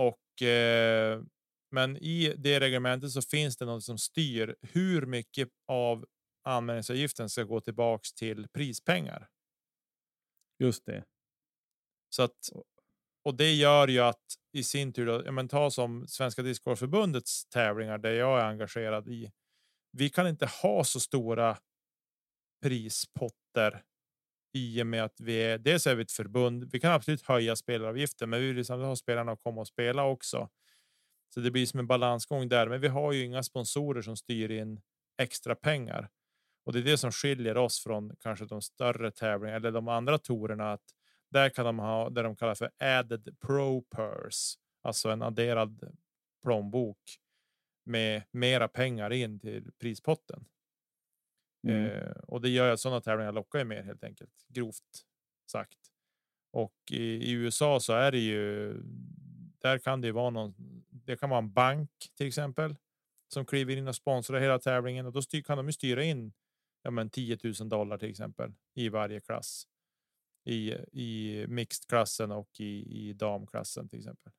Och eh, men i det reglementet så finns det något som styr hur mycket av anmälningsavgiften ska gå tillbaks till prispengar. Just det. Så att och det gör ju att i sin tur, då, men ta som Svenska discgolfförbundets tävlingar där jag är engagerad i. Vi kan inte ha så stora prispotter i och med att vi är dels är vi ett förbund. Vi kan absolut höja spelaravgiften, men vi vill liksom ha spelarna att komma och spela också. Så det blir som en balansgång där. Men vi har ju inga sponsorer som styr in extra pengar och det är det som skiljer oss från kanske de större tävlingarna eller de andra torerna. Att där kan de ha det de kallar för added pro purse, alltså en adderad plånbok med mera pengar in till prispotten. Mm. Eh, och det gör att sådana tävlingar lockar ju mer helt enkelt grovt sagt. Och i, i, USA så är det ju. Där kan det ju vara någon. Det kan vara en bank till exempel som kliver in och sponsrar hela tävlingen och då styr, kan de ju styra in ja, men 10 000 dollar till exempel i varje klass i, i mixed-klassen och i, i damklassen till exempel.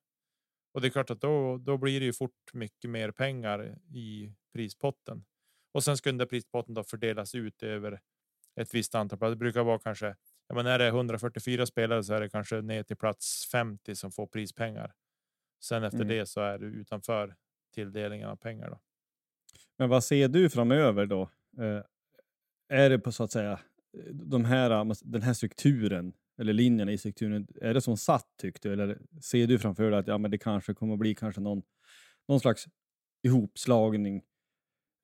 Och det är klart att då, då blir det ju fort mycket mer pengar i prispotten. Och sen där prispotten då fördelas ut över ett visst antal. Det brukar vara kanske, ja, men är det 144 spelare så är det kanske ner till plats 50 som får prispengar. Sen efter mm. det så är du utanför tilldelningen av pengar. Då. Men vad ser du framöver då? Eh, är det på så att säga de här, den här strukturen eller linjerna i strukturen, är det som satt tyckte du? Eller ser du framför dig att ja, men det kanske kommer att bli kanske någon, någon slags ihopslagning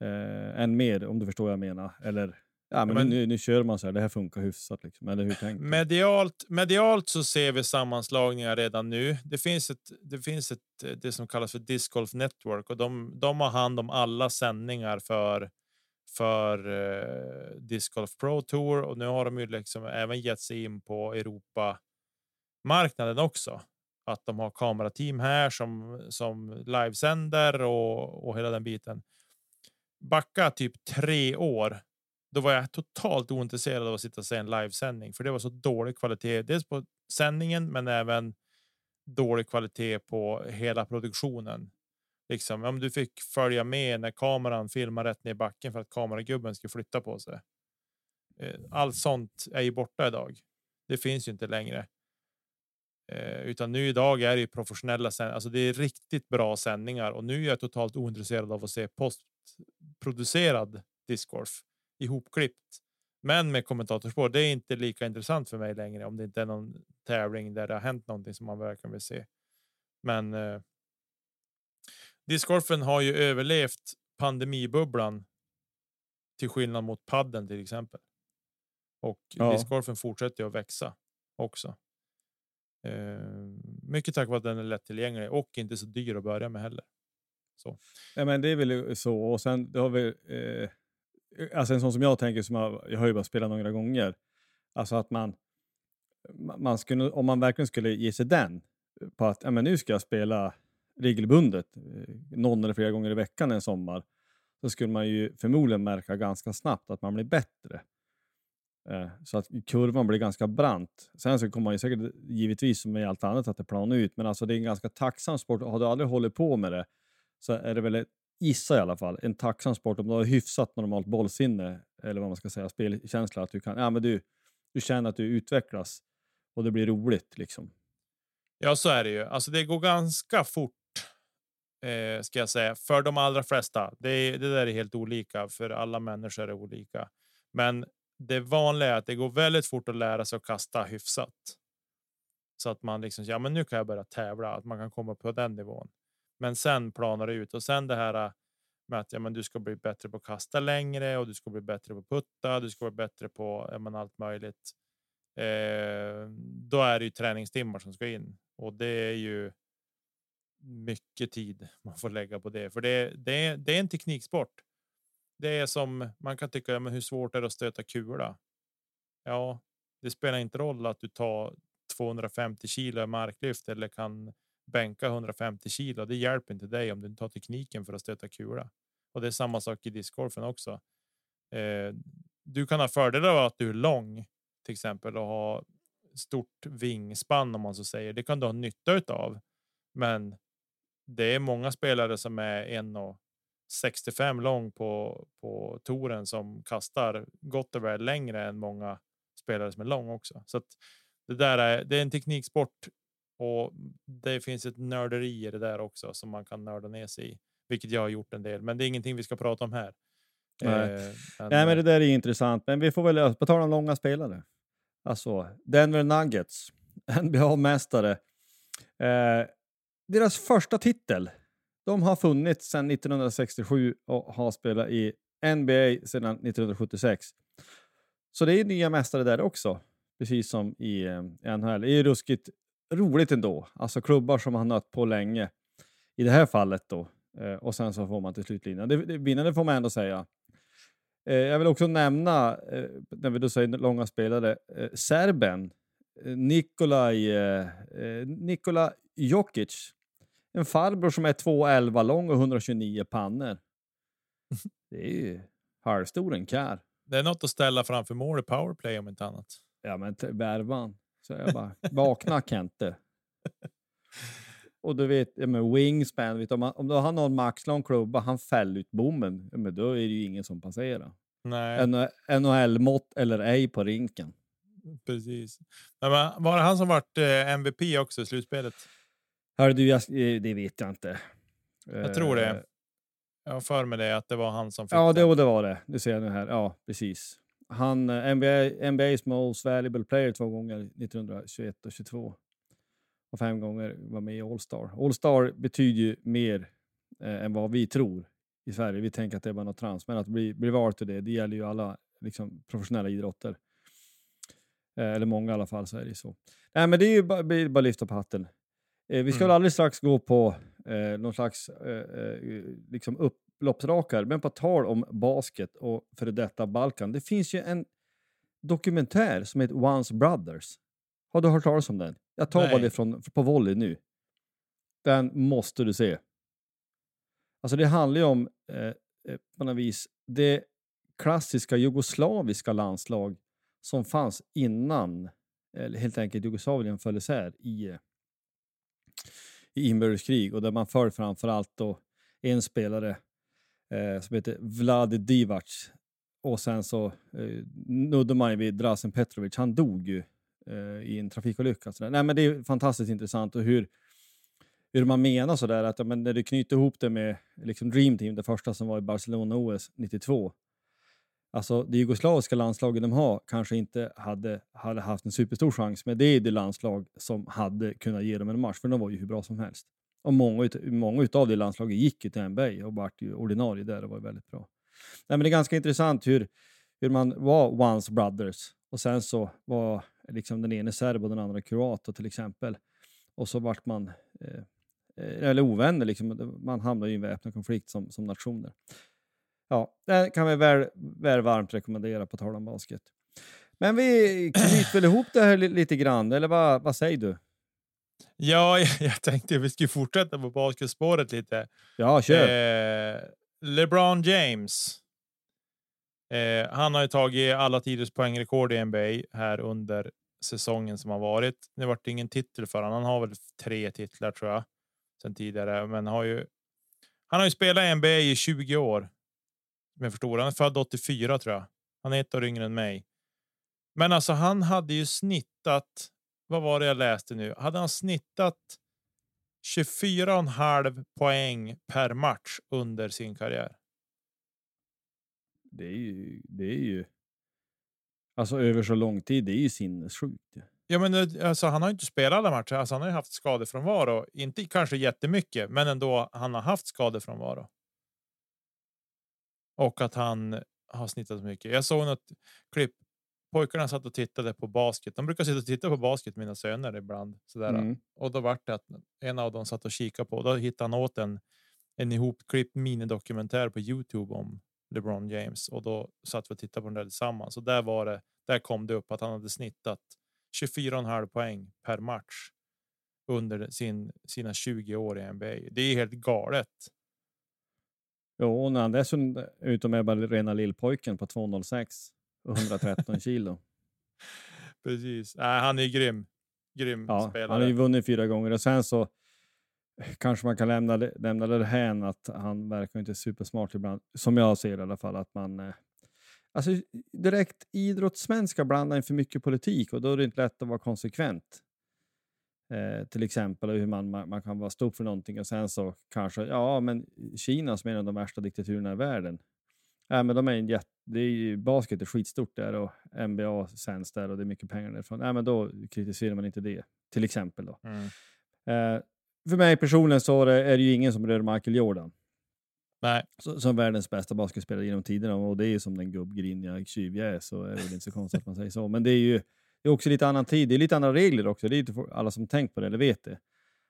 eh, än mer, om du förstår vad jag menar? Eller ja, men, men nu, nu, kör man så här, det här funkar hyfsat. Liksom. Eller hur tänker medialt, medialt så ser vi sammanslagningar redan nu. Det finns ett, det finns ett, det som kallas för Disc Golf Network och de, de har hand om alla sändningar för för eh, Disc Golf Pro Tour och nu har de ju liksom även gett sig in på Europa marknaden också. Att de har kamerateam här som som livesänder och, och hela den biten. Backa typ tre år. Då var jag totalt ointresserad av att sitta och se en livesändning för det var så dålig kvalitet. Dels på sändningen, men även dålig kvalitet på hela produktionen. Liksom, om du fick följa med när kameran filmar rätt ner i backen för att kameragubben skulle flytta på sig. Eh, allt sånt är ju borta idag. Det finns ju inte längre. Eh, utan nu idag är det ju professionella sändningar. Alltså det är riktigt bra sändningar och nu är jag totalt ointresserad av att se post postproducerad discgolf ihopklippt Men med kommentatorspår, det är inte lika intressant för mig längre om det inte är någon tävling där det har hänt någonting som man verkligen vill se. Men. Eh, discgolfen har ju överlevt pandemibubblan. Till skillnad mot padden till exempel. Och Ja. discgolfen fortsätter att växa också. Eh, mycket tack vare att den är lättillgänglig och inte så dyr att börja med heller. Så. Ja, men det är väl eh, så. Och sen då har vi, eh, alltså en sån som jag tänker, som jag, jag har ju bara spelat några gånger. Alltså att man, man skulle, om man verkligen skulle ge sig den, på att ja, men nu ska jag spela regelbundet, eh, någon eller flera gånger i veckan en sommar, så skulle man ju förmodligen märka ganska snabbt att man blir bättre. Eh, så att kurvan blir ganska brant. Sen så kommer man ju säkert, givetvis som med allt annat, att det planar ut. Men alltså det är en ganska tacksam sport. Har du aldrig hållit på med det så är det väl, gissa i alla fall, en tacksam sport om du har hyfsat normalt bollsinne, eller vad man ska säga, spelkänsla, att du kan, ja men du, du känner att du utvecklas och det blir roligt liksom. Ja, så är det ju. Alltså, det går ganska fort. Eh, ska jag säga för de allra flesta. Det, det där är helt olika för alla människor är det olika. Men det vanliga är att det går väldigt fort att lära sig att kasta hyfsat. Så att man liksom, ja, men nu kan jag börja tävla, att man kan komma på den nivån. Men sen planar det ut och sen det här äh, med att ja, men du ska bli bättre på att kasta längre och du ska bli bättre på att putta. Du ska bli bättre på ja, men allt möjligt. Eh, då är det ju träningstimmar som ska in och det är ju. Mycket tid man får lägga på det, för det, det, är, det är en tekniksport. Det är som man kan tycka, ja, men hur svårt är det att stöta kula? Ja, det spelar inte roll att du tar 250 kilo i marklyft eller kan bänka 150 kilo. Det hjälper inte dig om du inte har tekniken för att stöta kula. Och det är samma sak i discgolfen också. Eh, du kan ha fördelar av att du är lång till exempel och ha stort vingspann om man så säger. Det kan du ha nytta av. Men det är många spelare som är 1,65 lång på på touren som kastar gott och väl längre än många spelare som är lång också. Så att det där är, det är en tekniksport och det finns ett nörderi i det där också som man kan nörda ner sig i, vilket jag har gjort en del. Men det är ingenting vi ska prata om här. Nej. Eh, men, Nej, men det där är intressant. Men vi får väl, på tal om långa spelare. Alltså, Denver Nuggets, NBA-mästare. Eh, deras första titel, de har funnits sedan 1967 och har spelat i NBA sedan 1976. Så det är nya mästare där också, precis som i eh, NHL. Det är ruskigt roligt ändå. Alltså klubbar som har nött på länge. I det här fallet då. Eh, och sen så får man till slut vinna. Det, det, vinnande får man ändå säga. Eh, jag vill också nämna, eh, när vi då säger långa spelare, eh, serben Nikolaj Nikola Jokic. En farbror som är 2,11 lång och 129 pannor. Det är ju halvstor en kär. Det är något att ställa framför mål i powerplay om inte annat. Ja men värvan. Så jag bara, vakna Kente. Och du vet, ja, men wingspan, vet, du, om, man, om du har någon maxlång klubba, han fäller ut bommen, ja, men då är det ju ingen som passerar. NHL-mått eller ej på rinken. precis. Men var det han som vart eh, MVP också i slutspelet? Hörru du, jag, eh, det vet jag inte. Jag tror det. Eh, Jag har för mig det att det var han som fick Ja, det, och det var det. Det ser jag nu här. Ja, precis. Han, eh, NBA, NBA's most valuable player två gånger, 1921 och 22. Och fem gånger var med i All-Star. All-Star betyder ju mer eh, än vad vi tror i Sverige. Vi tänker att det är bara något trams, men att bli, bli vald till det, det gäller ju alla liksom, professionella idrotter. Eh, eller många i alla fall, så är det ju så. Nej, men det är ju bara, bara lyfta på hatten. Eh, vi ska Mm. väl alldeles strax gå på eh, någon slags eh, eh, liksom upploppsrakar, men på tal om basket och före detta Balkan. Det finns ju en dokumentär som heter Once Brothers. Har du hört talas om den? Jag tar bara Nej. det från, på volley nu. Den måste du se. Alltså det handlar ju om eh, eh, på något vis det klassiska jugoslaviska landslag som fanns innan, eller helt enkelt Jugoslavien föll isär i, eh, i inbördeskrig och där man föll framförallt då en spelare eh, som heter Vladi Divac och sen så eh, nuddade man ju vid Drazen Petrovic. Han dog ju eh, i en trafikolycka. Så där. Nej, men det är fantastiskt intressant och hur, hur man menar sådär att ja, men när du knyter ihop det med liksom Dream Team, det första som var i Barcelona OS 92. Alltså det jugoslaviska landslaget de har kanske inte hade, hade haft en superstor chans, men det är det landslag som hade kunnat ge dem en match, för de var ju hur bra som helst. Och många, ut, många utav det landslaget gick ju till NBA och vart ju ordinarie där och var väldigt bra. Nej, men det är ganska intressant hur, hur man var once brothers och sen så var liksom den ene serb och den andra kroat till exempel. Och så vart man eh, eh eller ovänner, liksom. man hamnar i en väpnad konflikt som, som nationer. Ja, det kan vi väl, väl varmt rekommendera på tal om basket. Men vi knyter väl ihop det här lite grann, eller vad, vad säger du? Ja, jag tänkte att vi skulle fortsätta på basketspåret lite. Ja, kör. Eh, LeBron James. Eh, han har ju tagit alla tiders poängrekord i NBA här under säsongen som har varit. Det vart ingen titel för honom. Han har väl tre titlar tror jag sen tidigare, men har ju. Han har ju spelat i NBA i 20 år. Men förstår han är född 84 tror jag. Han är ett år yngre än mig. Men alltså, han hade ju snittat. Vad var det jag läste nu? Hade han snittat 24,5 poäng per match under sin karriär? Det är ju, det är ju. Alltså över så lång tid. Det är ju sinnessjukt. Ja, men alltså, han har inte spelat alla matcher. Alltså, han har ju haft skadefrånvaro. Inte kanske jättemycket, men ändå. Han har haft skadefrånvaro. Och att han har snittat mycket. Jag såg något klipp. Pojkarna satt och tittade på basket. De brukar sitta och titta på basket, mina söner ibland. Sådär. Mm. Och då vart det att en av dem satt och kikade på. Då hittade han åt en, en ihopklippt minidokumentär på Youtube om LeBron James. Och då satt vi och tittade på den där tillsammans. Och där var det. Där kom det upp att han hade snittat 24,5 poäng per match under sin, sina 20 år i NBA. Det är helt galet. Jo, och när han dessutom är bara rena lillpojken på 206 och 113 kilo. Precis. Äh, han är grym. Grym ja, spelare. Han har ju vunnit fyra gånger och sen så kanske man kan lämna, lämna det här att han verkar inte supersmart ibland, som jag ser i alla fall. Att man, eh, alltså direkt idrottsmän ska blanda in för mycket politik och då är det inte lätt att vara konsekvent. Eh, till exempel hur man, man, man, kan vara stor för någonting och sen så kanske, ja men Kina som är en av de värsta diktaturerna i världen. Ja, men de är en jätte, det är ju, basket är skitstort där och NBA sänds där och det är mycket pengar därifrån. Ja, men då kritiserar man inte det, till exempel. Då. Mm. Eh, för mig personligen så är det, ju ingen som rör Michael Jordan. Nej. Så, som världens bästa basketspelare genom tiderna och det är ju som den gubbgriniga tjuv jag är så är det inte så konstigt att man säger så. Men det är ju det är också lite annan tid. Det är lite andra regler också. Det är inte alla som tänkt på det eller vet det.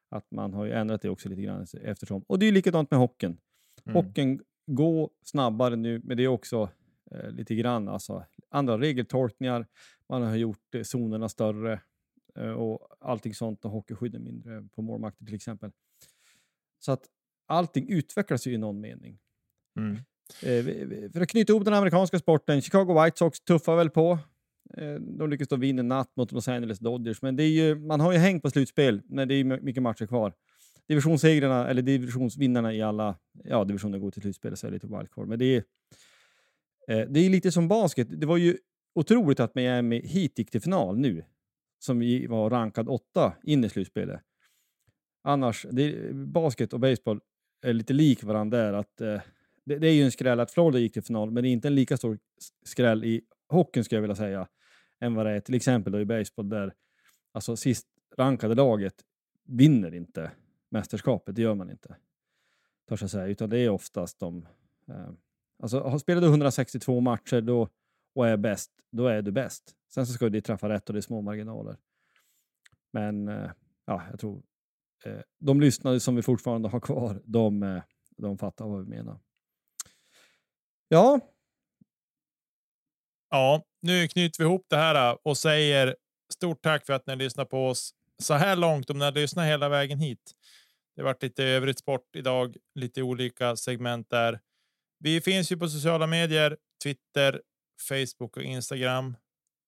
Att man har ju ändrat det också lite grann eftersom. Och det är likadant med hockeyn. Mm. Hockeyn går snabbare nu, men det är också eh, lite grann alltså, andra regeltolkningar. Man har gjort eh, zonerna större eh, och allting sånt och hockeyskydden mindre på målmakter till exempel. Så att allting utvecklas ju i någon mening. Mm. Eh, för att knyta ihop den amerikanska sporten, Chicago White Sox tuffar väl på. Eh, de lyckas då vinna natt mot Los Angeles Dodgers, men det är ju, man har ju hängt på slutspel när det är mycket matcher kvar. Divisionssegrarna, eller divisionsvinnarna i alla ja, divisioner går till slutspel, så är det lite wildcard. Men det är, eh, det är lite som basket. Det var ju otroligt att Miami Heat gick till final nu, som var rankad åtta in i slutspelet. Annars, det, basket och baseball är lite lik varandra där. Att, eh, det, det, är ju en skräll att Florida gick till final, men det är inte en lika stor skräll i hockeyn skulle jag vilja säga, än vad det är till exempel då i baseball där alltså sist rankade laget vinner inte mästerskapet, det gör man inte. Törs jag säga, utan det är oftast de... Eh, alltså spelar du 162 matcher då, och är bäst, då är du bäst. Sen så ska du träffa rätt och det är små marginaler. Men eh, ja, jag tror eh, de lyssnare som vi fortfarande har kvar, de, eh, de fattar vad vi menar. Ja, Ja, nu knyter vi ihop det här eh, och säger stort tack för att ni lyssnar på oss så här långt. Om ni har lyssnat hela vägen hit. Det varit lite övrigt sport idag, lite olika segment där. Vi finns ju på sociala medier, Twitter, Facebook och Instagram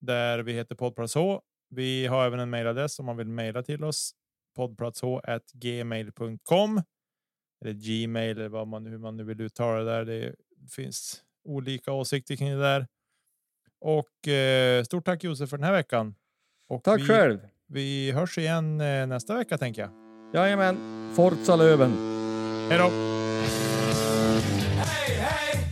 där vi heter Poddplats H. Vi har även en mejladress om man vill mejla till oss. poddplatsh@gmail.com eller Gmail eller vad man hur man nu vill uttala det där. Det finns olika åsikter kring det där. Och eh, stort tack Josef för den här veckan. Och tack vi, själv. Vi hörs igen eh, nästa vecka tänker jag. Jajamän. Forza Löven. Hej då. Hey, hey.